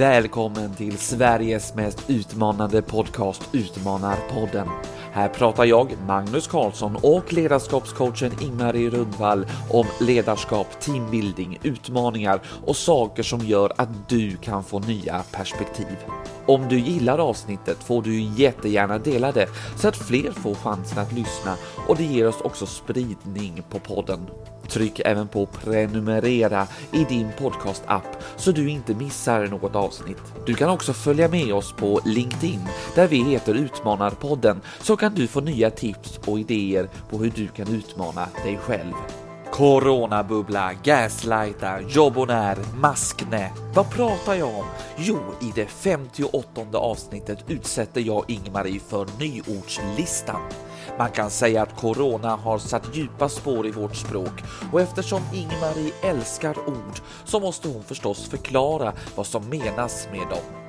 Välkommen till Sveriges mest utmanande podcast Utmanarpodden. Här pratar jag, Magnus Karlsson och ledarskapscoachen Ingmarie Rundvall om ledarskap, teambuilding, utmaningar och saker som gör att du kan få nya perspektiv. Om du gillar avsnittet får du jättegärna dela det så att fler får chansen att lyssna och det ger oss också spridning på podden. Tryck även på prenumerera i din podcastapp så du inte missar något avsnitt. Du kan också följa med oss på LinkedIn där vi heter Utmanarpodden så kan du få nya tips och idéer på hur du kan utmana dig själv. Coronabubbla, gaslighta, jobbonär, maskne. Vad pratar jag om? Jo, i det 58 avsnittet utsätter jag Ingmarie för nyordslistan. Man kan säga att corona har satt djupa spår i vårt språk och eftersom Ingmarie älskar ord så måste hon förstås förklara vad som menas med dem.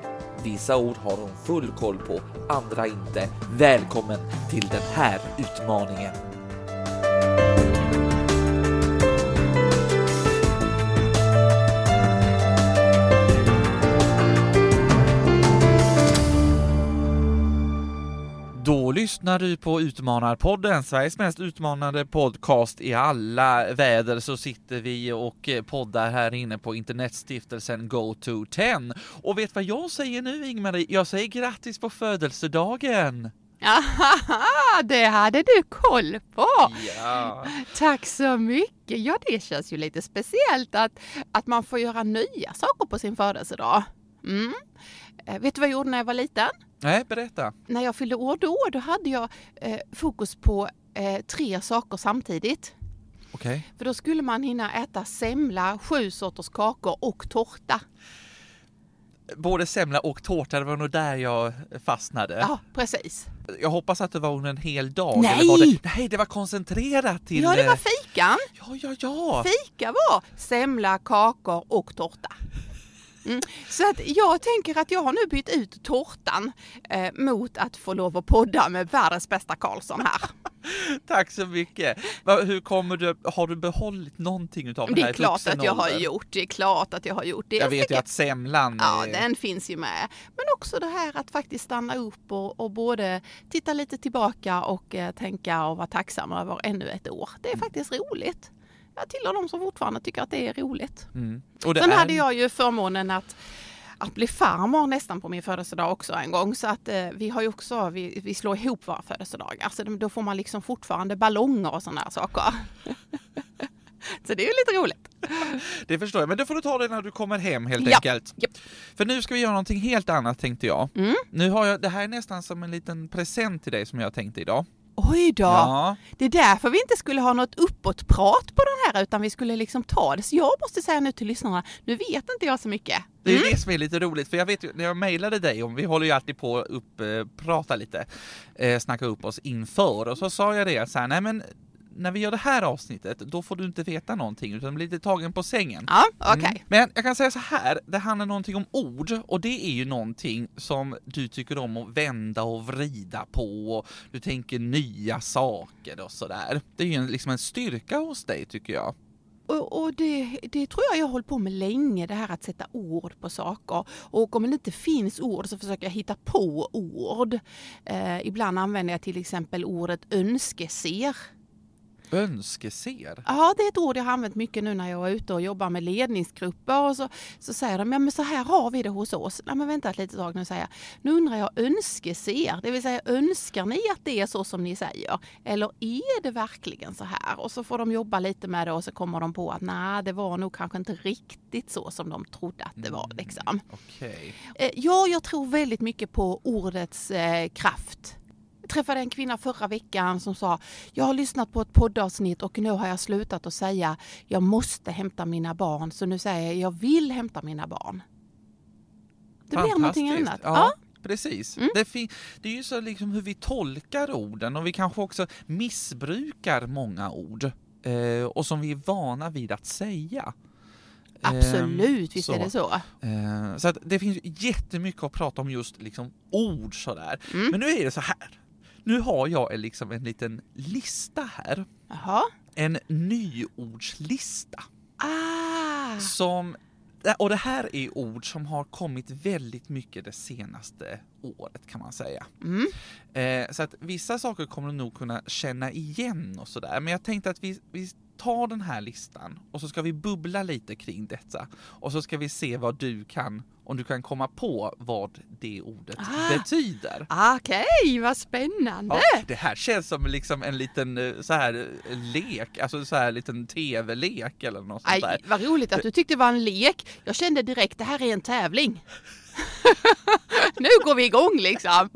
Vissa ord har hon full koll på, andra inte. Välkommen till den här utmaningen. Lyssnar du på Utmanarpodden, Sveriges mest utmanande podcast i alla väder så sitter vi och poddar här inne på internetstiftelsen GoTo10. Och vet vad jag säger nu Ingmarie? Jag säger grattis på födelsedagen! Aha, det hade du koll på! Ja. Tack så mycket! Ja, det känns ju lite speciellt att, att man får göra nya saker på sin födelsedag. Mm. Eh, vet du vad jag gjorde när jag var liten? Nej, berätta. När jag fyllde år då, då hade jag eh, fokus på eh, tre saker samtidigt. Okej. För då skulle man hinna äta semla, sju sorters kakor och tårta. Både semla och tårta, det var nog där jag fastnade. Ja, precis. Jag hoppas att det var under en hel dag. Nej! Eller var det, nej, det var koncentrerat till... Ja, det var eh, fikan. Ja, ja, ja. Fika var semla, kakor och tårta. Mm. Så att jag tänker att jag har nu bytt ut tårtan eh, mot att få lov att podda med världens bästa Karlsson här. Tack så mycket. Hur kommer du, har du behållit någonting utav det, Det här är i klart att jag har gjort. Det är klart att jag har gjort det. Jag vet ju att semlan... Ja, är- den finns ju med. Men också det här att faktiskt stanna upp och, och både titta lite tillbaka och eh, tänka och vara tacksam över ännu ett år. Det är faktiskt roligt. Jag tillhör de som fortfarande tycker att det är roligt. Mm. Och det Sen är... hade jag ju förmånen att, att bli farmor nästan på min födelsedag också en gång. Så att eh, vi har ju också, vi, vi slår ihop våra födelsedagar. Så då får man liksom fortfarande ballonger och sådana här saker. så det är ju lite roligt. Det förstår jag, men det får du ta det när du kommer hem helt Ja. enkelt. Japp. För nu ska vi göra någonting helt annat tänkte jag. Mm. Nu har jag, det här är nästan som en liten present till dig som jag tänkte idag. Oj då! Ja. Det är därför vi inte skulle ha något uppåtprat på den här utan vi skulle liksom ta det. Så jag måste säga nu till lyssnarna, nu vet inte jag så mycket. Det är Mm. det som är lite roligt, för jag vet ju när jag mejlade dig om, vi håller ju alltid på att upp, eh, prata lite, eh, snacka upp oss inför, och så sa jag det så här, nej men när vi gör det här avsnittet, då får du inte veta någonting, utan blir lite tagen på sängen. Ja, okej. Mm. Men jag kan säga så här, det handlar någonting om ord och det är ju någonting som du tycker om att vända och vrida på och du tänker nya saker och sådär. Det är ju en, liksom en styrka hos dig tycker jag. Och, och det, det tror jag jag hållit på med länge, det här att sätta ord på saker. Och om det inte finns ord så försöker jag hitta på ord. Eh, ibland använder jag till exempel ordet önskeser. Önskeser. Ja, det är ett ord jag har använt mycket nu när jag är ute och jobbar med ledningsgrupper och så, så säger de, ja men så här har vi det hos oss. Nej men vänta ett litet tag nu säger jag, nu undrar jag önskeser, det vill säga önskar ni att det är så som ni säger? Eller är det verkligen så här? Och så får de jobba lite med det och så kommer de på att nej, det var nog kanske inte riktigt så som de trodde att det var liksom. Okej. Eh, Ja, jag tror väldigt mycket på ordets eh, kraft. Träffade en kvinna förra veckan som sa jag har lyssnat på ett poddavsnitt och nu har jag slutat att säga jag måste hämta mina barn så nu säger jag jag vill hämta mina barn. Det blir någonting annat. Ja, Ja. precis. Mm. Det, det är ju så liksom hur vi tolkar orden och vi kanske också missbrukar många ord eh, och som vi är vana vid att säga. Eh, Absolut, visst så. är det så. Eh, så att det finns jättemycket att prata om just liksom ord sådär. Mm. Men nu är det så här. Nu har jag liksom en liten lista här. Jaha. En nyordslista Ah, som och det här är ord som har kommit väldigt mycket det senaste året kan man säga. Mm. Eh, så att vissa saker kommer du nog kunna känna igen och sådär. Men jag tänkte att vi, vi tar den här listan och så ska vi bubbla lite kring detta. Och så ska vi se vad du kan, om du kan komma på vad det ordet Ah. betyder. Okej, vad spännande! Ja, det här känns som liksom en liten eh, så här eh, lek, alltså så här liten tv-lek eller något sånt där. Vad roligt att du tyckte det var en lek. Jag kände direkt, det här är en tävling. Nu går vi igång liksom.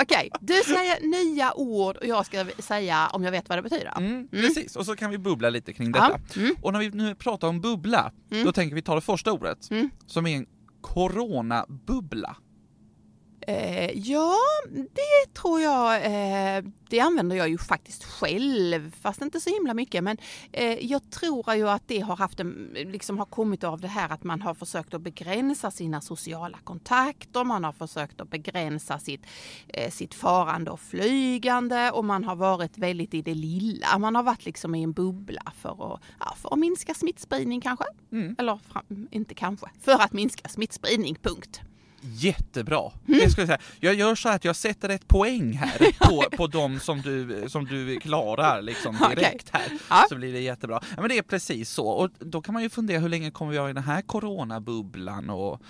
Okej, du säger nya ord och jag ska säga om jag vet vad det betyder. Mm, Precis, och så kan vi bubbla lite kring detta. mm. Och när vi nu pratar om bubbla, då tänker vi ta det första ordet, Mm. som är en coronabubbla. Eh, ja, det tror jag, eh, det använder jag ju faktiskt själv, fast inte så himla mycket. Men eh, jag tror ju att det har haft en, liksom har kommit av det här att man har försökt att begränsa sina sociala kontakter, man har försökt att begränsa sitt, eh, sitt farande och flygande och man har varit väldigt i det lilla. Man har varit liksom i en bubbla för att, ja, för att minska smittspridning kanske. Mm. Eller inte kanske, för att minska smittspridning, punkt. Jättebra! Mm. Det skulle jag, säga. jag gör så här att jag sätter ett poäng här på, på de som du, som du klarar liksom direkt här. Ja. Så blir det jättebra. Ja, men det är precis så. Och då kan man ju fundera hur länge kommer vi ha i den här coronabubblan? Och,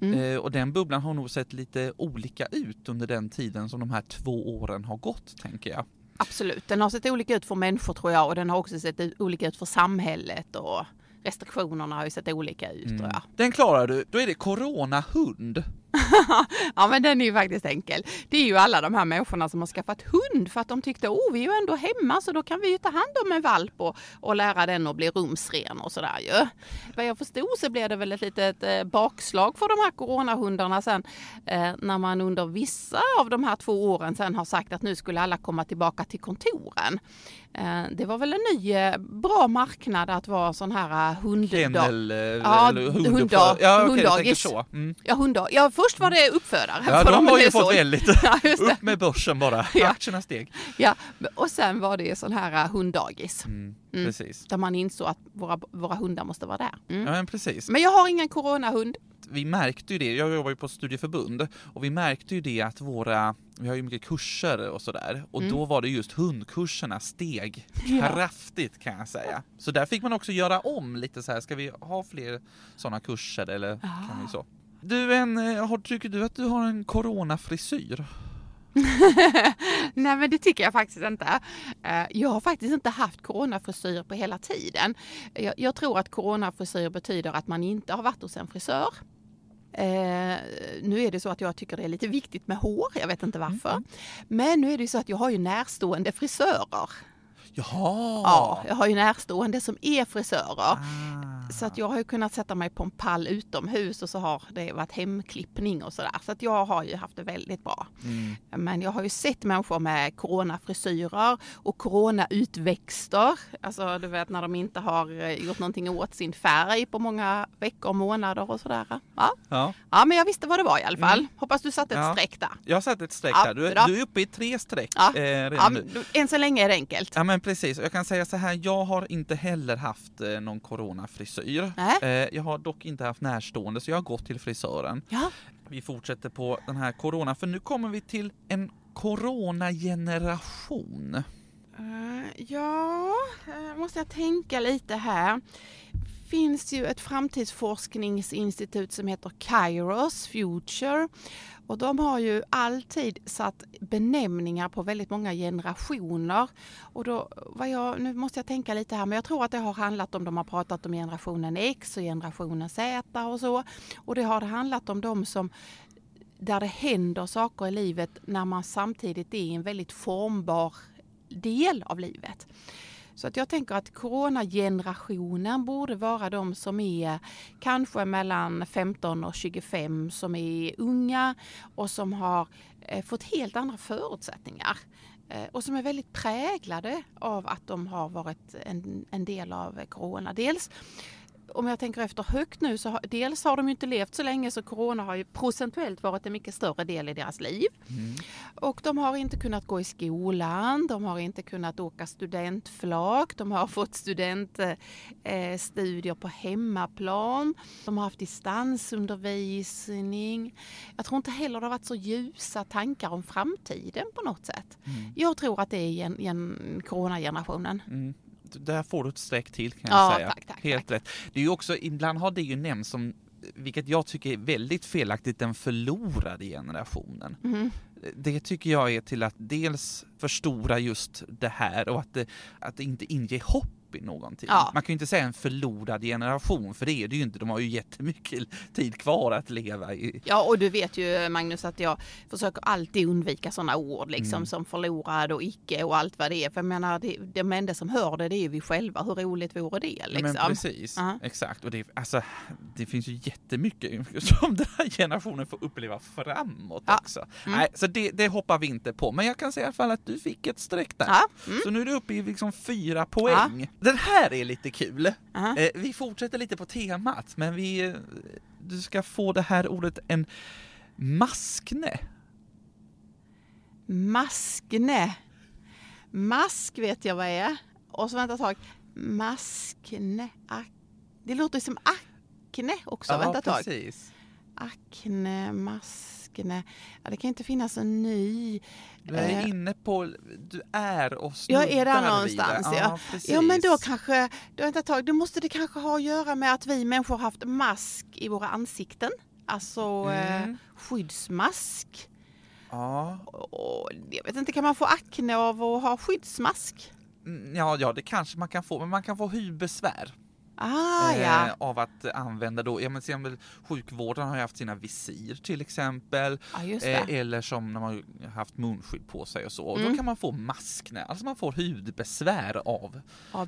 Mm. eh, och den bubblan har nog sett lite olika ut under den tiden som de här två åren har gått, tänker jag. Absolut, den har sett olika ut för människor tror jag och den har också sett olika ut för samhället och restriktionerna har ju sett olika ut jag. Den klarar du. Då är det coronahund. Ja men den är ju faktiskt enkel. Det är ju alla de här människorna som har skaffat hund för att de tyckte oh vi är ju ändå hemma så då kan vi ju ta hand om en valp och, och lära den att bli rumsren och sådär ju. Vad jag förstod så blev det väl ett litet eh, bakslag för de här coronahundarna sen eh, när man under vissa av de här två åren sen har sagt att nu skulle alla komma tillbaka till kontoren. Eh, det var väl en ny eh, bra marknad att vara sån här eh, hunddag. Kennel... eh, Ja, hunddag-. Ja, tänker hunddagis. så. Mm. Ja, hundar. Ja, först var det uppfödare. Ja, de har ju fått väldigt... Ja. Upp med börsen bara. Ja. Aktierna steg. Ja, och sen var det sån här eh, hunddagis. Mm, Mm. Precis. Där man insåg att våra, våra hundar måste vara där. Mm. Ja, men precis. Men jag har ingen coronahund. vi märkte ju det, jag jobbar ju på studieförbund, och vi märkte ju det att våra, vi har ju mycket kurser och sådär, och då var det just hundkurserna steg Mm. Ja. kraftigt kan jag säga. Så där fick man också göra om lite så här, ska vi ha fler sådana kurser eller kan vi så? Du, en, eh, har, tycker du att du har en coronafrisyr? Nej men det tycker jag faktiskt inte. Eh, Jag har faktiskt inte haft coronafrisyr på hela tiden. Jag, jag tror att coronafrisyr betyder att man inte har varit hos en frisör. Eh, nu är det så att jag tycker det är lite viktigt med hår, jag vet inte varför. Men nu är det så att jag har ju närstående frisörer. Jaha! Ja, jag har ju närstående som är frisörer. Ah. Så att jag har ju kunnat sätta mig på en pall utomhus och så har det varit hemklippning och sådär. Så att jag har ju haft det väldigt bra. Mm. Men jag har ju sett människor med coronafrisyrer och coronautväxter. Alltså du vet när de inte har eh, gjort någonting åt sin färg på många veckor och månader och sådär. Ja. Ja, ja, men jag visste vad det var i alla fall. Hoppas du satte ett Ja. streck där. jag har satt ett streck Ja, där. Du, du är uppe i tre streck Ja. eh, redan Ja, nu. än så länge är det enkelt. Ja men precis, jag kan säga så här, jag har inte heller haft eh, någon coronafrisyr. Nej. Eh, jag har dock inte haft närstående så jag har gått till frisören. Ja. Vi fortsätter på den här corona, för nu kommer vi till en coronageneration. Eh, ja, uh, måste jag tänka lite här. finns ju ett framtidsforskningsinstitut som heter Kairos Future. Och de har ju alltid satt benämningar på väldigt många generationer. Och då, vad jag, nu måste jag tänka lite här, men jag tror att det har handlat om, de har pratat om generationen X och generationen Z och så. Och det har handlat om de som där det händer saker i livet när man samtidigt är i en väldigt formbar del av livet. Så att jag tänker att coronagenerationen borde vara de som är kanske mellan 15 och 25 som är unga och som har eh, fått helt andra förutsättningar eh, och som är väldigt präglade av att de har varit en, en del av corona. Dels om jag tänker efter högt nu så har, dels har de inte levt så länge så corona har ju procentuellt varit en mycket större del i deras liv. Mm. Och de har inte kunnat gå i skolan, de har inte kunnat åka studentflak, de har fått studentstudier eh, på hemmaplan, de har haft distansundervisning. Jag tror inte heller det har varit så ljusa tankar om framtiden på något sätt. Mm. Jag tror att det är gen, gen, coronagenerationen. Mm där får du ett streck till kan jag ja, säga. Tack, tack, Helt tack. rätt. Det är ju också, ibland har det ju nämnts som vilket jag tycker är väldigt felaktigt, den förlorade generationen. Mm. Det tycker jag är till att dels förstora just det här och att det, att det inte inger hopp i någonting. Ja. Man kan ju inte säga en förlorad generation, för det är det ju inte. De har ju jättemycket tid kvar att leva i. Ja, och du vet ju Magnus att jag försöker alltid undvika sådana ord liksom Mm. som förlorad och icke och allt vad det är. För jag menar, det, de enda som hör det, det är ju vi själva. Hur roligt vore det Ja, liksom? Men precis, Ja. exakt. Och det, alltså, det finns ju jättemycket som den här generationen får uppleva framåt Ja. också. Mm. Nej, så det, det hoppar vi inte på. Men jag kan säga i alla fall att du fick ett streck där. Ja. Mm. Så nu är du uppe i liksom fyra poäng. Den här är lite kul. Ja. Eh, vi fortsätter lite på temat, men vi, eh, du ska få det här ordet en maskne. Maskne. Mask vet jag vad är. Och så vänta ett tag. Maskne. Ak det låter som akne också. vänta ett tag. precis. Akne, maskne. Ja, det kan inte finnas en ny. Du är Eh. inne på, du är och Jag är där någonstans, det. ja. precis. Ja men då kanske, då, vänta tag, då måste det kanske ha att göra med att vi människor har haft mask i våra ansikten. Alltså eh, Mm. skyddsmask. Ja. Och, jag vet inte, kan man få akne av att ha skyddsmask? Mm, Ja, ja, det kanske man kan få, men man kan få hudbesvär Ah eh, ja. av att använda då, ja men till exempel sjukvården har ju haft sina visir till exempel, just eh, eller som när man har haft munskydd på sig och så, Mm. då kan man få maskne, alltså man får hudbesvär av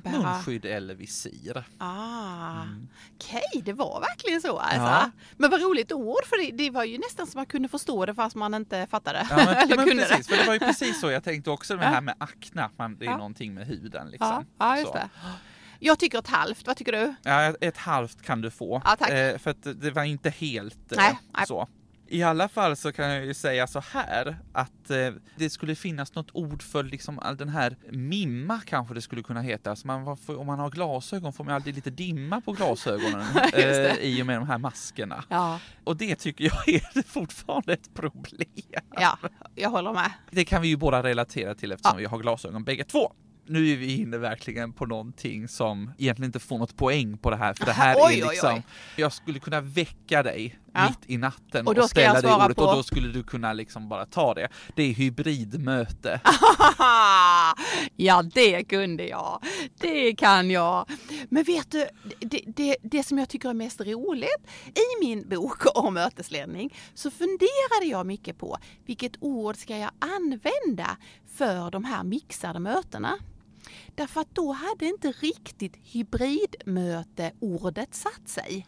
bära. munskydd eller visir. Ah, Mm. okej, det var verkligen så alltså. Ja. Men vad roligt ord, för det, det var ju nästan så man kunde förstå det fast man inte fattade. Ja, men, Eller men kunde precis, det. för det var ju precis så jag tänkte också med det här med akne, att man, det är Ja. någonting med huden liksom. Ja, ja, just Så. det. Jag tycker ett halvt, vad tycker du? Ja, ett halvt kan du få. Ja, tack. Eh, för att det var inte helt eh, Nej, nej. så. I alla fall så kan jag ju säga så här att eh, det skulle finnas något ord för liksom all den här mimma kanske det skulle kunna heta. Alltså man, om man har glasögon får man alltid lite dimma på glasögonen eh, i och med de här maskerna. Ja, Och det tycker jag är fortfarande ett problem. ja, jag håller med. Det kan vi ju båda relatera till eftersom Ja. vi har glasögon bägge två. Nu är vi inne verkligen på någonting som egentligen inte får något poäng på det här, för det här Oj, är oj, liksom, oj. jag skulle kunna väcka dig Ja. mitt i natten Och och, ställa svara ordet på- och då skulle du kunna liksom bara ta det. Det är hybridmöte. ja, det kunde jag. Det kan jag. Men vet du, det, det, det som jag tycker är mest roligt i min bok om mötesledning så funderade jag mycket på vilket ord ska jag använda för de här mixade mötena? Därför att då hade inte riktigt hybridmöte-ordet satt sig.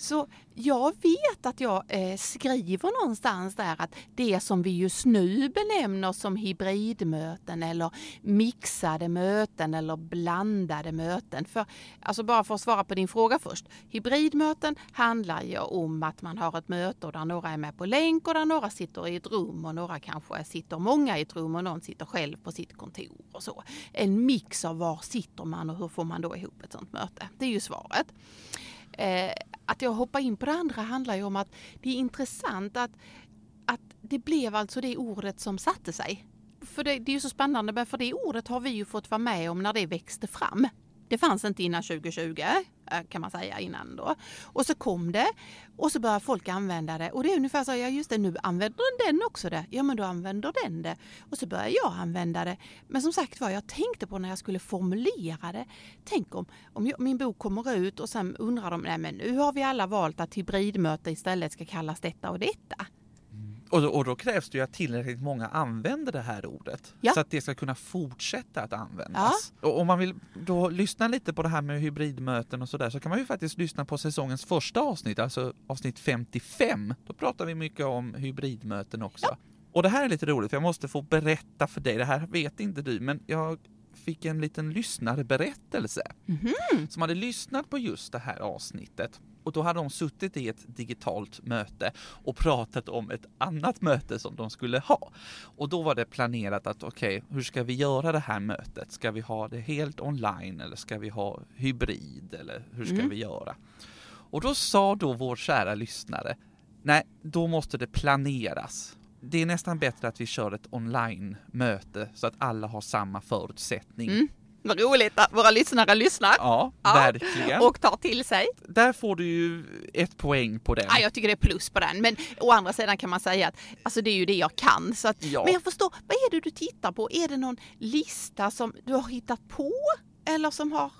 Så jag vet att jag eh, skriver någonstans där att det som vi just nu benämner som hybridmöten eller mixade möten eller blandade möten. För, alltså bara för att svara på din fråga först. Hybridmöten handlar ju om att man har ett möte och där några är med på länk och där några sitter i ett rum och några kanske sitter många i ett rum och någon sitter själv på sitt kontor och så. En mix av var sitter man och hur får man då ihop ett sånt möte? Det är ju svaret. Eh, att jag hoppar in på det andra handlar ju om att det är intressant att, att det blev alltså det ordet som satte sig. För det, det är ju så spännande, men för det ordet har vi ju fått vara med om när det växte fram. Det fanns inte innan 2020 eh, kan man säga innan då. Och så kom det och så började folk använda det och det är ungefär så, ja just det nu använder den också det. Ja men då använder den det. Och så börjar jag använda det. Men som sagt var, jag tänkte på när jag skulle formulera det. Tänk om, om jag, min bok kommer ut och sen undrar de, nej men nu har vi alla valt att hybridmöte istället ska kallas detta och detta. Och då, och då krävs det ju att tillräckligt många använder det här ordet. Ja. Så att det ska kunna fortsätta att användas. Och om man vill då lyssna lite på det här med hybridmöten och sådär så kan man ju faktiskt lyssna på säsongens första avsnitt, alltså avsnitt 55. Då pratar vi mycket om hybridmöten också. Och det här är lite roligt för jag måste få berätta för dig, det här vet inte du, men jag fick en liten lyssnarberättelse. Mhm. Som hade lyssnat på just det här avsnittet. Och då hade de suttit i ett digitalt möte och pratat om ett annat möte som de skulle ha. Och då var det planerat att okej, hur ska vi göra det här mötet? Ska vi ha det helt online eller ska vi ha hybrid eller hur ska Mm. vi göra? Och då sa då vår kära lyssnare, nej, då måste det planeras. Det är nästan bättre att vi kör ett online-möte så att alla har samma förutsättning. Mm. Vad roligt att våra lyssnare lyssnar Ja, Ja, verkligen. och tar till sig. Där får du ju ett poäng på den. Ja, jag tycker det är plus på den. Men å andra sidan kan man säga att alltså, det är ju det jag kan. Så att, Ja. Men jag förstår, vad är det du tittar på? Är det någon lista som du har hittat på? Eller som har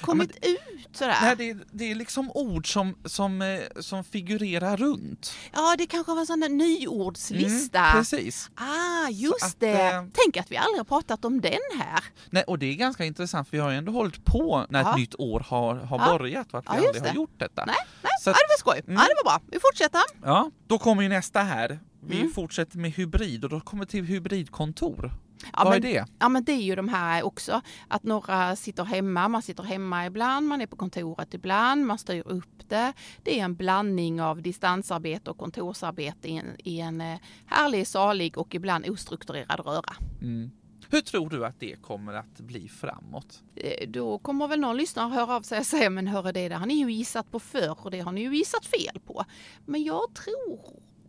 kommit ut sådär? Nej, det, är, det är liksom ord som, som, eh, som figurerar runt. Ja, det kanske var en sån där nyordslista. Mm, precis. Ah, just att, det. eh, Tänk att vi aldrig har pratat om den här. Nej, och det är ganska intressant för vi har ju ändå hållit på när Ja. ett nytt år har, har Ja. börjat att vi Ja, aldrig har det. gjort detta. Nej, nej. Så Ja, att, det var skoj. Mm. Ja, det var bra. Vi fortsätter. ja, då kommer ju nästa här. Vi Mm. fortsätter med hybrid och då kommer till hybridkontor. Ja, Vad men, är det? Ja, men det är ju de här också. Att några sitter hemma, man sitter hemma ibland, man är på kontoret ibland, man styr upp det. Det är en blandning av distansarbete och kontorsarbete i en, i en eh, härlig, salig och ibland ostrukturerad röra. Mm. Hur tror du att det kommer att bli framåt? Eh, Då kommer väl någon lyssnare höra av sig och säga, men hörru det, det har ni ju gissat på förr och det har ni ju gissat fel på. Men jag tror,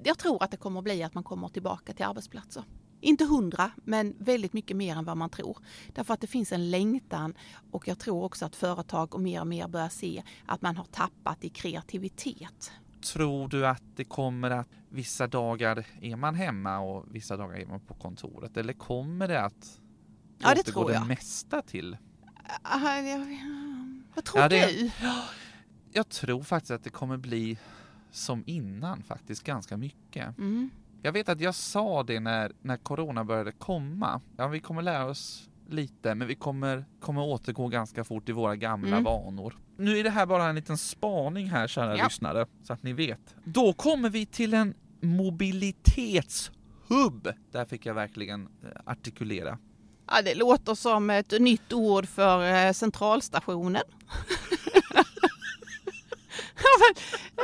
jag tror att det kommer att bli att man kommer tillbaka till arbetsplatser. Inte hundra, men väldigt mycket mer än vad man tror. Därför att det finns en längtan och jag tror också att företag och mer och mer börjar se att man har tappat i kreativitet. Tror du att det kommer att vissa dagar är man hemma och vissa dagar är man på kontoret? Eller kommer det att Ja, det tror det jag. mesta till? Ah, jag- Vad tror Ja, det- du? Jag tror faktiskt att det kommer bli som innan faktiskt ganska mycket. Mm. Jag vet att jag sa det när, när corona började komma. Ja, vi kommer lära oss lite, men vi kommer, kommer återgå ganska fort till våra gamla Mm. vanor. Nu är det här bara en liten spaning här, kära Ja. lyssnare, så att ni vet. Då kommer vi till en mobilitetshubb. Där fick jag verkligen eh, artikulera. Ja, det låter som ett nytt ord för eh, centralstationen. ja, men, ja,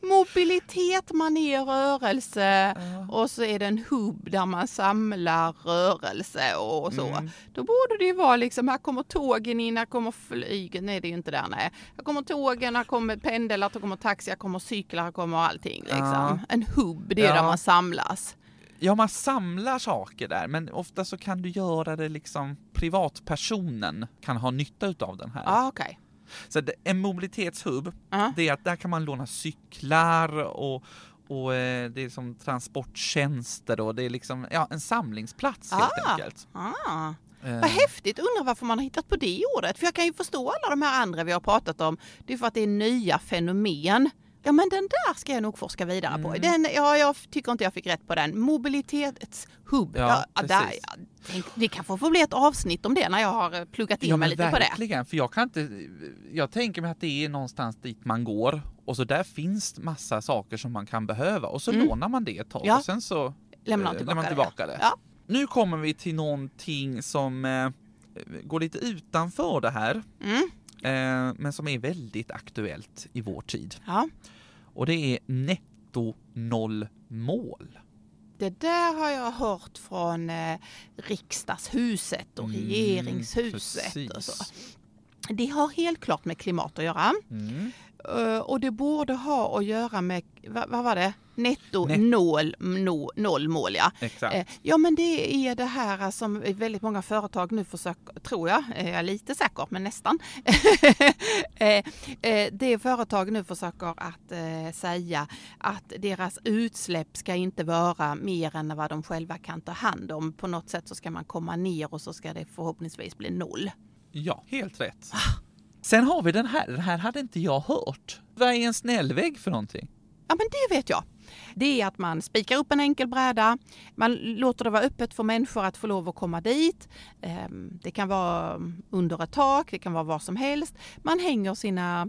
men, mobilitet, man är i rörelse och så är det en hubb där man samlar rörelse och så. Mm. Då borde det ju vara liksom, här kommer tågen in, här kommer flyget, nej det är ju inte där nej. Här kommer tågen, här kommer pendeln, här kommer taxi, här kommer cyklar, här kommer allting liksom. Ja. En hubb, det är Ja. där man samlas. Ja, man samlar saker där, men ofta så kan du göra det liksom privatpersonen kan ha nytta utav den här. Ja, okej. Så det, en mobilitetshubb, Ja. det är att där kan man låna cyklar och, och eh, det är som transporttjänster och det är liksom ja, en samlingsplats helt Ah. enkelt. Ah. Eh, Vad häftigt, undrar varför man har hittat på det ordet. För jag kan ju förstå alla de här andra vi har pratat om. Det är för att det är nya fenomen. Ja men den där ska jag nog forska vidare på. Mm. Den, ja, jag tycker inte jag fick rätt på den. Mobilitetshubb. Ja, där, precis. ja, tänk, det kan få bli ett avsnitt om det när jag har eh, pluggat in Ja mig lite på det. verkligen, för jag kan inte, jag tänker mig att det är någonstans dit man går och så där finns massa saker som man kan behöva och så Mm. lånar man det ett tag Ja. och sen så Lämnar eh, tillbaka, lämnar man tillbaka det. Ja. Nu kommer vi till någonting som eh, går lite utanför det här, Mm. eh, men som är väldigt aktuellt i vår tid. Ja. Och det är netto noll mål. Det där har jag hört från eh, riksdagshuset och Mm, regeringshuset och så. Det har helt klart med klimat att göra. Mm. Eh, och det borde ha att göra med, vad, vad var det? Netto Net- noll, no, noll mål ja. Exakt. Eh, Ja men det är det här som väldigt många företag nu försöker, tror jag, eh, jag är lite säker men nästan. Eh, eh, det företag nu försöker att eh, säga att deras utsläpp ska inte vara mer än vad de själva kan ta hand om. På något sätt så ska man komma ner och så ska det förhoppningsvis bli noll. Ja, helt rätt. Sen har vi den här, den här hade inte jag hört. Vad är en snällvägg för någonting? Ja, men det vet jag. Det är att man spikar upp en enkel bräda, man låter det vara öppet för människor att få lov att komma dit. Ehm, det kan vara mm, under ett tak, det kan vara var som helst. Man hänger sina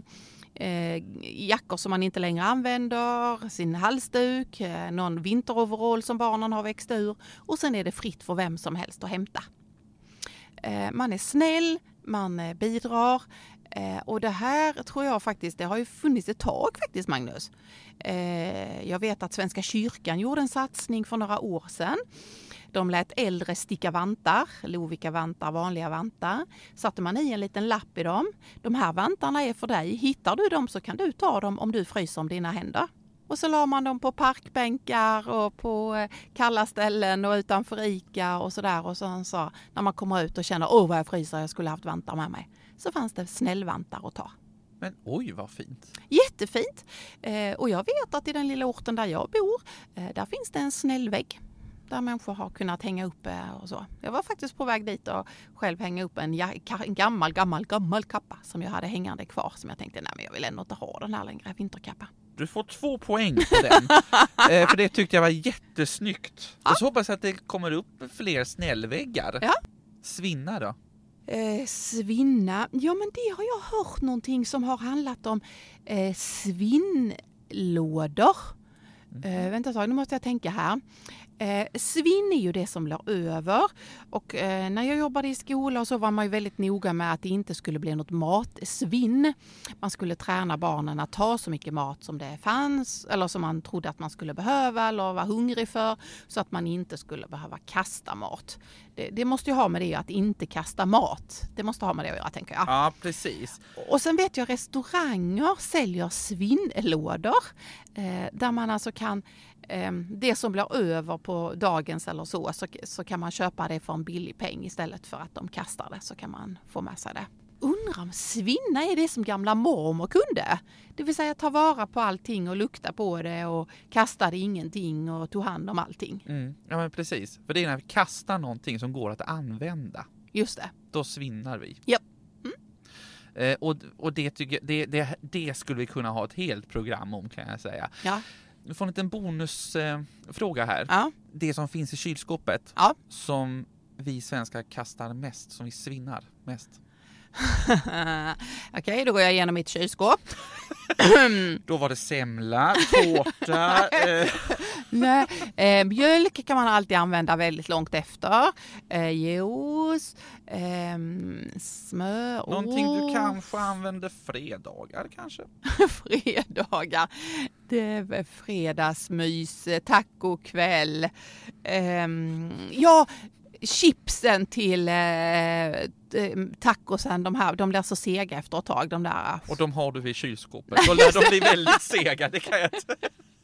eh, jackor som man inte längre använder, sin halsduk, eh, någon vinteroverall som barnen har växt ur och sen är det fritt för vem som helst att hämta. Eh, man är snäll, man bidrar. Eh, och det här tror jag faktiskt, det har ju funnits ett tag faktiskt Magnus. Eh, jag vet att Svenska kyrkan gjorde en satsning för några år sedan. De lät äldre sticka vantar, Lovika vantar, vanliga vantar. Satte man i en liten lapp i dem. De här vantarna är för dig. Hittar du dem så kan du ta dem om du fryser om dina händer. Och så la man dem på parkbänkar och på eh, kalla ställen och utanför ICA och sådär. Och sen så när man kommer ut och känner åh vad jag fryser, jag skulle haft vantar med mig. Så fanns det snällvantar att ta. Men oj vad fint! Jättefint! Eh, och jag vet att i den lilla orten där jag bor, eh, där finns det en snällvägg där människor har kunnat hänga upp eh, och så. Jag var faktiskt på väg dit och själv hänga upp en, en gammal, gammal, gammal kappa som jag hade hängande kvar som jag tänkte, nej men jag vill ändå inte ha den här längre, vinterkappa. Du får två poäng på den. eh, för det tyckte jag var jättesnyggt. Ja. Och så hoppas jag att det kommer upp fler snällväggar. Ja. Svinna då? Eh, svinna, ja men det har jag hört någonting som har handlat om eh, svinnlådor. Mm. Eh, vänta ett tag, nu måste jag tänka här. Eh, svinn är ju det som blir över och eh, när jag jobbade i skola så var man ju väldigt noga med att det inte skulle bli något matsvinn. Man skulle träna barnen att ta så mycket mat som det fanns eller som man trodde att man skulle behöva eller var hungrig för så att man inte skulle behöva kasta mat. Det, det måste ju ha med det att inte kasta mat. Det måste ha med det att göra tänker jag. Ja, precis. Och sen vet jag restauranger säljer svinnlådor eh, där man alltså kan det som blir över på dagens eller så, så, så kan man köpa det för en billig peng istället för att de kastar det så kan man få med sig det. Undrar om svinna är det som gamla mormor kunde? Det vill säga ta vara på allting och lukta på det och kastade ingenting och tog hand om allting. Mm. Ja men precis, för det är när vi kastar någonting som går att använda. Just det. Då svinnar vi. Ja. Mm. Eh, och och det, tycker, det, det, det skulle vi kunna ha ett helt program om kan jag säga. Ja. Du får en liten bonusfråga eh, här. Ja. Det som finns i kylskåpet ja. som vi svenskar kastar mest, som vi svinnar mest. Okej, okay, då går jag igenom mitt kylskåp. då var det semla, tårta. eh. Nej, eh, mjölk kan man alltid använda väldigt långt efter. Eh, juice, eh, smör. Någonting du kanske använder fredagar kanske? fredagar. Det är fredagsmys, tacokväll. Ehm, ja, chipsen till eh, tacosen, de här, de blir så sega efter ett tag. De där. Och de har du i kylskåpet. Då lär de bli väldigt sega, det kan jag inte.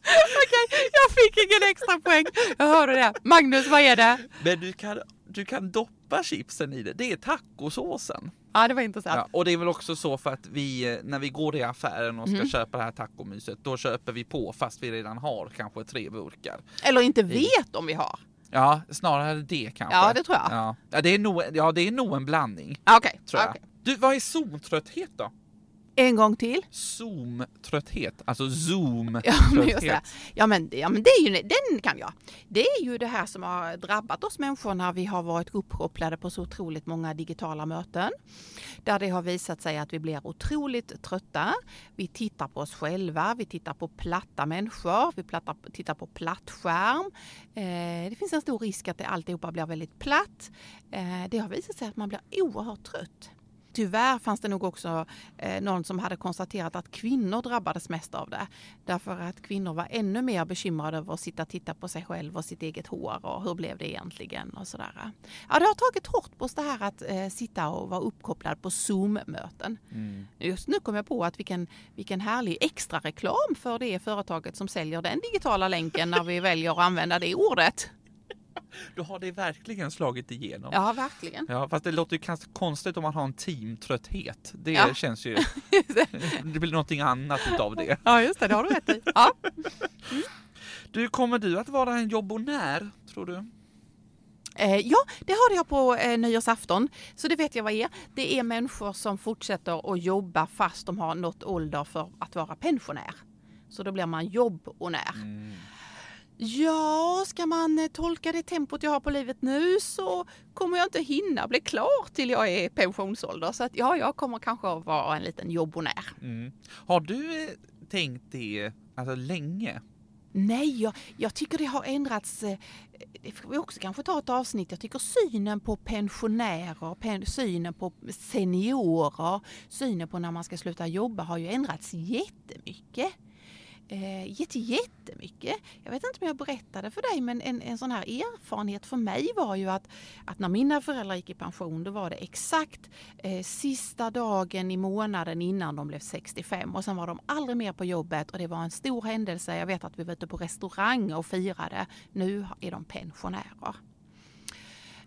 Okej, jag fick ingen extra poäng. Jag hörde det. Magnus, vad är det? Men du kan, du kan doppa chipsen i det. Det är tacosåsen. Ja, det var intressant. Ja, och det är väl också så för att vi, när vi går i affären och ska mm. köpa det här tacomyset, då köper vi på fast vi redan har kanske tre burkar. Eller inte vet om vi har. Ja, snarare det kanske. Ja, det tror jag. Ja, ja det, är nog, ja det är nog en blandning. Okej. Okay. Okay. Du, vad är zontrötthet då? En gång till. Zoom-trötthet, alltså zoom ja. Ja, men, ja, men det är ju, den kan jag. Det är ju det här som har drabbat oss människor när vi har varit uppkopplade på så otroligt många digitala möten. Där det har visat sig att vi blir otroligt trötta. Vi tittar på oss själva, vi tittar på platta människor, vi plattar, tittar på plattskärm. Eh, det finns en stor risk att det alltihopa blir väldigt platt. Eh, det har visat sig att man blir oerhört trött. Tyvärr fanns det nog också eh, någon som hade konstaterat att kvinnor drabbades mest av det. Därför att kvinnor var ännu mer bekymrade över att sitta och titta på sig själv och sitt eget hår och hur blev det egentligen och sådär. Ja, det har tagit hårt på oss det här att eh, sitta och vara uppkopplad på Zoom-möten. Mm. Just nu kom jag på att vilken, vilken härlig extra reklam för det företaget som säljer den digitala länken när vi väljer att använda det ordet. Då har det verkligen slagit igenom. Ja, verkligen. Ja, fast det låter ju kanske konstigt om man har en teamtrötthet. Det ja. känns ju... det blir någonting annat utav det. Ja, just det. Det har du rätt i. Ja. Mm. Du, kommer du att vara en jobbonär, tror du? Eh, ja, det hörde jag på eh, nyårsafton, så det vet jag vad är. Det är människor som fortsätter att jobba fast de har nått ålder för att vara pensionär. Så då blir man jobbonär. Mm. Ja, ska man eh, tolka det tempot jag har på livet nu så kommer jag inte hinna bli klar till jag är pensionsålder. Så att ja, jag kommer kanske att vara en liten jobbonär. Mm. Har du eh, tänkt det alltså länge? Nej, jag, jag tycker det har ändrats. eh, Det får vi också kanske ta ett avsnitt. Jag tycker synen på pensionärer, pen, synen på seniorer, synen på när man ska sluta jobba har ju ändrats jättemycket. Eh, jätte, jättemycket. Jag vet inte om jag berättade för dig men en, en sån här erfarenhet för mig var ju att, att när mina föräldrar gick i pension då var det exakt eh, sista dagen i månaden innan de blev 65 och sen var de aldrig mer på jobbet och det var en stor händelse. Jag vet att vi var ute på restaurang och firade. Nu är de pensionärer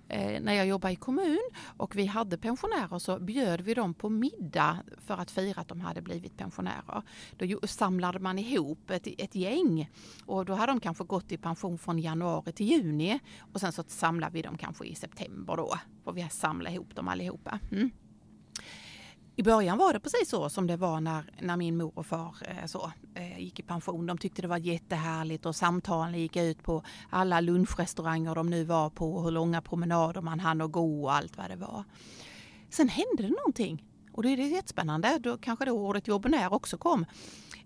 eh, när jag jobbade i kommun och vi hade pensionärer så bjöd vi dem på middag för att fira att de hade blivit pensionärer. Då samlade man ihop ett, ett gäng och då hade de kanske gått i pension från januari till juni och sen så samlade vi dem kanske i september då. Och vi samlade ihop dem allihopa. Mm. I början var det precis så som det var när, när min mor och far eh, så, eh, gick i pension. De tyckte det var jättehärligt och samtalen gick ut på alla lunchrestauranger de nu var på och hur långa promenader man hann och gå och allt vad det var. Sen hände det någonting och det är det jättespännande. Då kanske då ordet jobbinär också kom.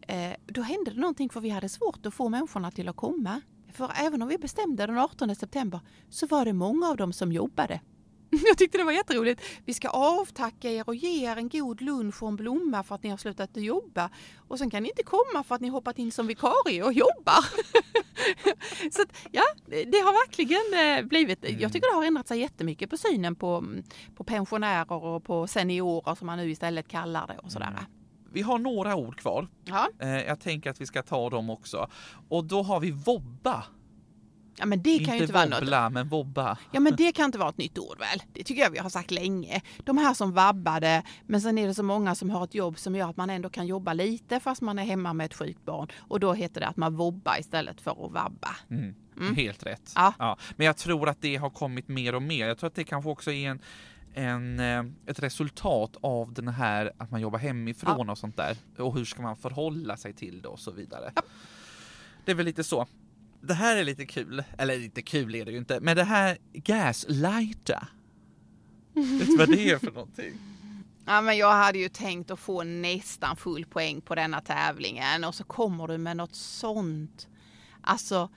Eh, då hände det någonting för vi hade svårt att få människorna till att komma. För även om vi bestämde den 18 september så var det många av dem som jobbade. Jag tyckte det var jätteroligt. Vi ska avtacka er och ge er en god lunch och en blomma för att ni har slutat att jobba. Och sen kan ni inte komma för att ni hoppat in som vikarie och jobbar. Så att, ja, det har verkligen eh, blivit, jag tycker det har ändrat sig jättemycket på synen på, mm, på pensionärer och på seniorer som man nu istället kallar det och sådär. Vi har några ord kvar. Ja. Eh, jag tänker att vi ska ta dem också. Och då har vi vobba. Ja, men det kan ju inte vara något. wobbla, men vobba. Ja men det kan inte vara ett nytt ord väl? Det tycker jag vi har sagt länge. De här som vabbade, men sen är det så många som har ett jobb som gör att man ändå kan jobba lite fast man är hemma med ett sjukt barn. Och då heter det att man vobbar istället för att vabba. Mm. Helt rätt. Ja. Men jag tror att det har kommit mer och mer. Jag tror att det kanske också är en, en, eh, ett resultat av den här att man jobbar hemifrån och sånt där. Och hur ska man förhålla sig till det och så vidare. Det är väl lite så. Det här är lite kul, eller lite kul är det ju inte, men det här gaslighta. Vet du vad det är för någonting? Ja men jag hade ju tänkt att få nästan full poäng på denna tävlingen och så kommer du med något sånt. Alltså,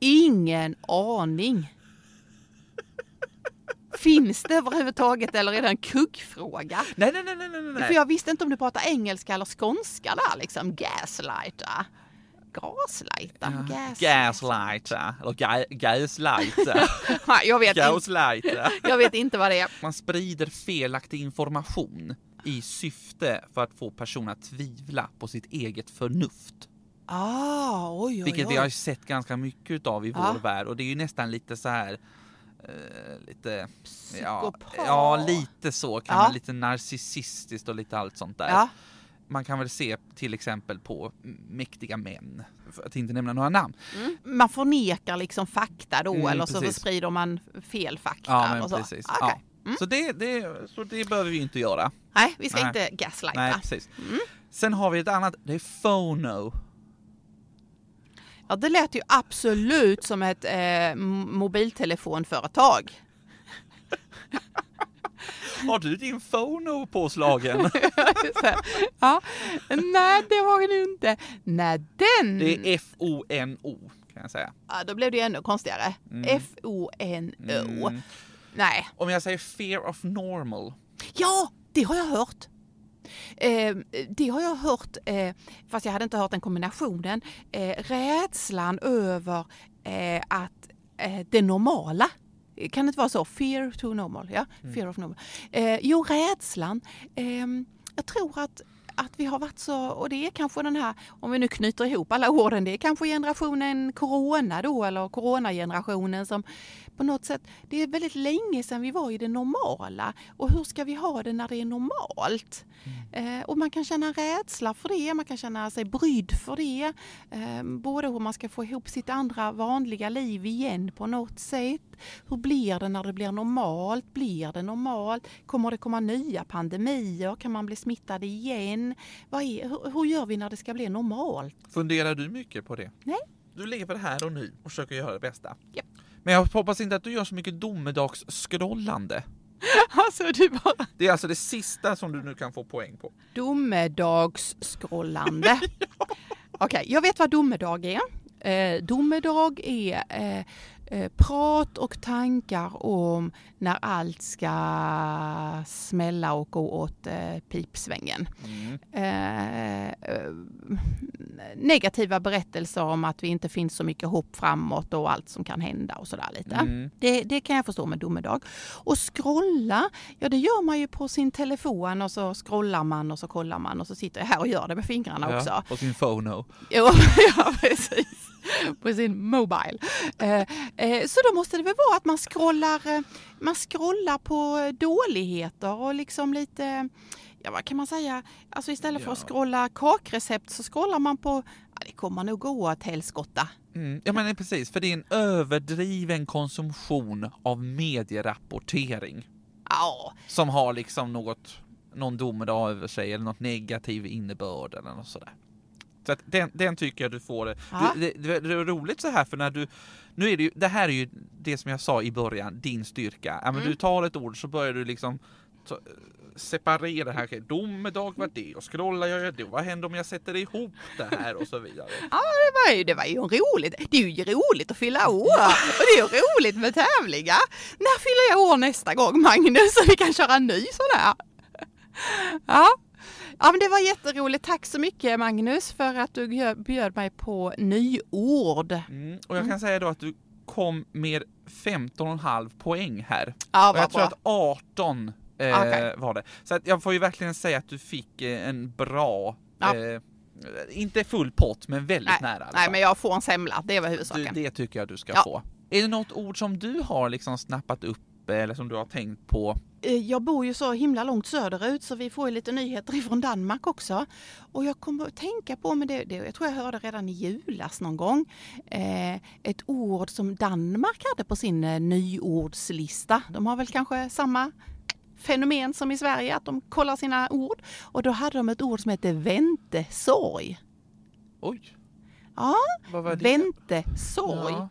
ingen aning. Finns det överhuvudtaget eller är det en kuggfråga? Nej, nej, nej, nej, nej. För jag visste inte om du pratar engelska eller skånska där liksom. Gaslighta. Gaslighta? Gas... Gaslighta, eller ga, gaslighta, jag, vet inte, gaslighta. jag vet inte vad det är. Man sprider felaktig information i syfte för att få personer att tvivla på sitt eget förnuft. Ah, oj, oj, Vilket oj. vi har sett ganska mycket av i Ja. vår värld och det är ju nästan lite så här eh, lite, ja, Psykopat. ja, lite så kan Ja. man, lite narcissistiskt och lite allt sånt där. Ja. Man kan väl se till exempel på mäktiga män, för att inte nämna några namn. Mm. Man förnekar liksom fakta då Mm, eller så precis. sprider man fel fakta. Ja, men och så. precis. Ah, okej. Ja. Så, det, det, så det behöver vi inte göra. Nej, vi ska Nej. inte gaslighta. Nej, precis. Mm. Sen har vi ett annat, det är phono. Ja, det lät ju absolut som ett eh, mobiltelefonföretag. Har du din phono påslagen? Ja. Nej, det var det ju inte. Nej, den! Det är F-O-N-O kan jag säga. Ja, då blev det ju ännu konstigare. F-O-N-O. Mm. Nej. Om jag säger fear of normal. Ja, det har jag hört. Eh, det har jag hört, eh, fast jag hade inte hört den kombinationen. Eh, rädslan över eh, att eh, det normala kan det inte vara så? Fear to normal, ja. Fear of normal. Eh, jo, rädslan. Eh, jag tror att, att vi har varit så, och det är kanske den här, om vi nu knyter ihop alla orden, det är kanske generationen corona då, eller coronagenerationen som på något sätt, det är väldigt länge sedan vi var i det normala. Och hur ska vi ha det när det är normalt? Eh, och man kan känna rädsla för det, man kan känna sig brydd för det. Eh, både hur man ska få ihop sitt andra vanliga liv igen på något sätt. Hur blir det när det blir normalt? Blir det normalt? Kommer det komma nya pandemier? Kan man bli smittad igen? Är, hur, hur gör vi när det ska bli normalt? Funderar du mycket på det? Nej. Du lever här och nu och försöker göra det bästa. Japp. Men jag hoppas inte att du gör så mycket domedagsskrollande. Alltså du bara... Det är alltså det sista som du nu kan få poäng på. Domedagsskrollande. Okej, jag vet vad domedag är. Eh, domedag är eh, prat och tankar om när allt ska smälla och gå åt eh, pipsvängen. Mm. Eh, eh, negativa berättelser om att vi inte finns så mycket hopp framåt och allt som kan hända och sådär lite. Mm. Det, det kan jag förstå med domedag. Och scrolla, ja det gör man ju på sin telefon och så scrollar man och så kollar man och så sitter jag här och gör det med fingrarna också. Ja, på sin phono. Jo, ja, precis. På sin Mobile. Eh, eh, så då måste det väl vara att man scrollar, eh, man scrollar på dåligheter och liksom lite, ja vad kan man säga, alltså istället för att scrolla kakrecept så scrollar man på, ja, det kommer nog gå åt helskotta. Mm. Ja men precis, för det är en överdriven konsumtion av medierapportering Ja, som har liksom något, någon domedag över sig eller något negativ innebörd eller något sådär. Så att den, den tycker jag du får. Du, det, det, det är roligt så här för när du, nu är det ju, det här är ju det som jag sa i början, din styrka. Ja, men Mm. Du tar ett ord så börjar du liksom ta, separera det här. Domedag var det och scrollar jag gör det. Vad händer om jag sätter ihop det här och så vidare. ja det, var ju, det var ju roligt. Det är ju roligt att fylla år och det är ju roligt med tävlingar. När fyller jag år nästa gång Magnus så vi kan köra en ny sån här? Ja. Ja, men det var jätteroligt. Tack så mycket Magnus för att du bjöd- mig på nyord. Mm. Och jag kan säga då att du kom med 15,5 poäng här. Ja, Och jag tror bra. att 18 eh, Okej. var det. Så att jag får ju verkligen säga att du fick eh, en bra, Ja. eh, inte full pott, men väldigt nära. i alla Nej, fall. men jag får en semla. Det var du, huvudsaken. det tycker jag du ska Ja. få. Är det något ord som du har liksom snappat upp eh, eller som du har tänkt på? Eh, Jag bor ju så himla långt söderut så vi får ju lite nyheter ifrån Danmark också. Och jag kommer att tänka på, men det, det jag tror jag hörde redan i julas någon gång, eh, ett ord som Danmark hade på sin eh, nyordslista. De har väl kanske samma fenomen som i Sverige, att de kollar sina ord. Och då hade de ett ord som heter väntesorg. Oj, Ja, väntesorg. Ja.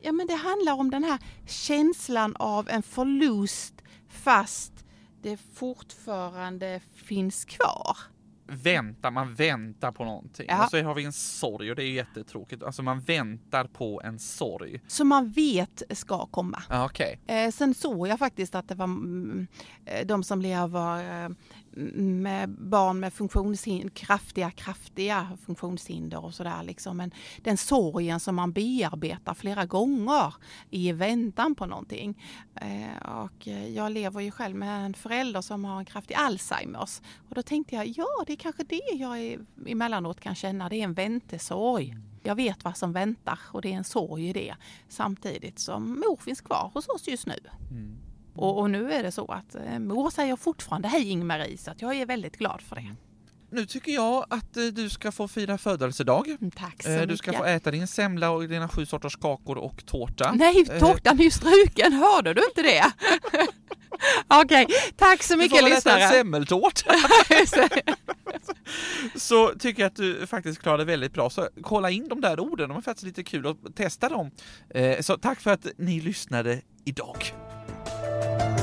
Ja, men det handlar om den här känslan av en förlust fast det fortfarande finns kvar. Vänta, man väntar på någonting. Ja. Och så har vi en sorg och det är jättetråkigt. Alltså man väntar på en sorg. Som man vet ska komma. Ja, Okej. Eh, sen såg jag faktiskt att det var mm, eh, de som lever eh, med barn med funktionshinder, kraftiga, kraftiga funktionshinder och sådär liksom. Men den sorgen som man bearbetar flera gånger i väntan på någonting. Eh, och jag lever ju själv med en förälder som har en kraftig Alzheimers. Och då tänkte jag, ja det är kanske det jag är, emellanåt kan känna, det är en väntesorg. Jag vet vad som väntar och det är en sorg i det. Samtidigt som mor finns kvar hos oss just nu. Mm. Och, och nu är det så att eh, mor säger fortfarande hej Ingmarie så att jag är väldigt glad för det. Nu tycker jag att eh, du ska få fira födelsedag. Mm, Tack så Eh, mycket. Du ska få äta din semla och dina sju sorters kakor och tårta. Nej, Eh, tårtan är ju struken, hörde du inte det? Okej, tack så Du mycket får väl äta en lyssnare. semmeltårta. Så tycker jag att du faktiskt klarade väldigt bra. Så kolla in de där orden, de är faktiskt lite kul att testa dem. Eh, Så tack för att ni lyssnade idag. you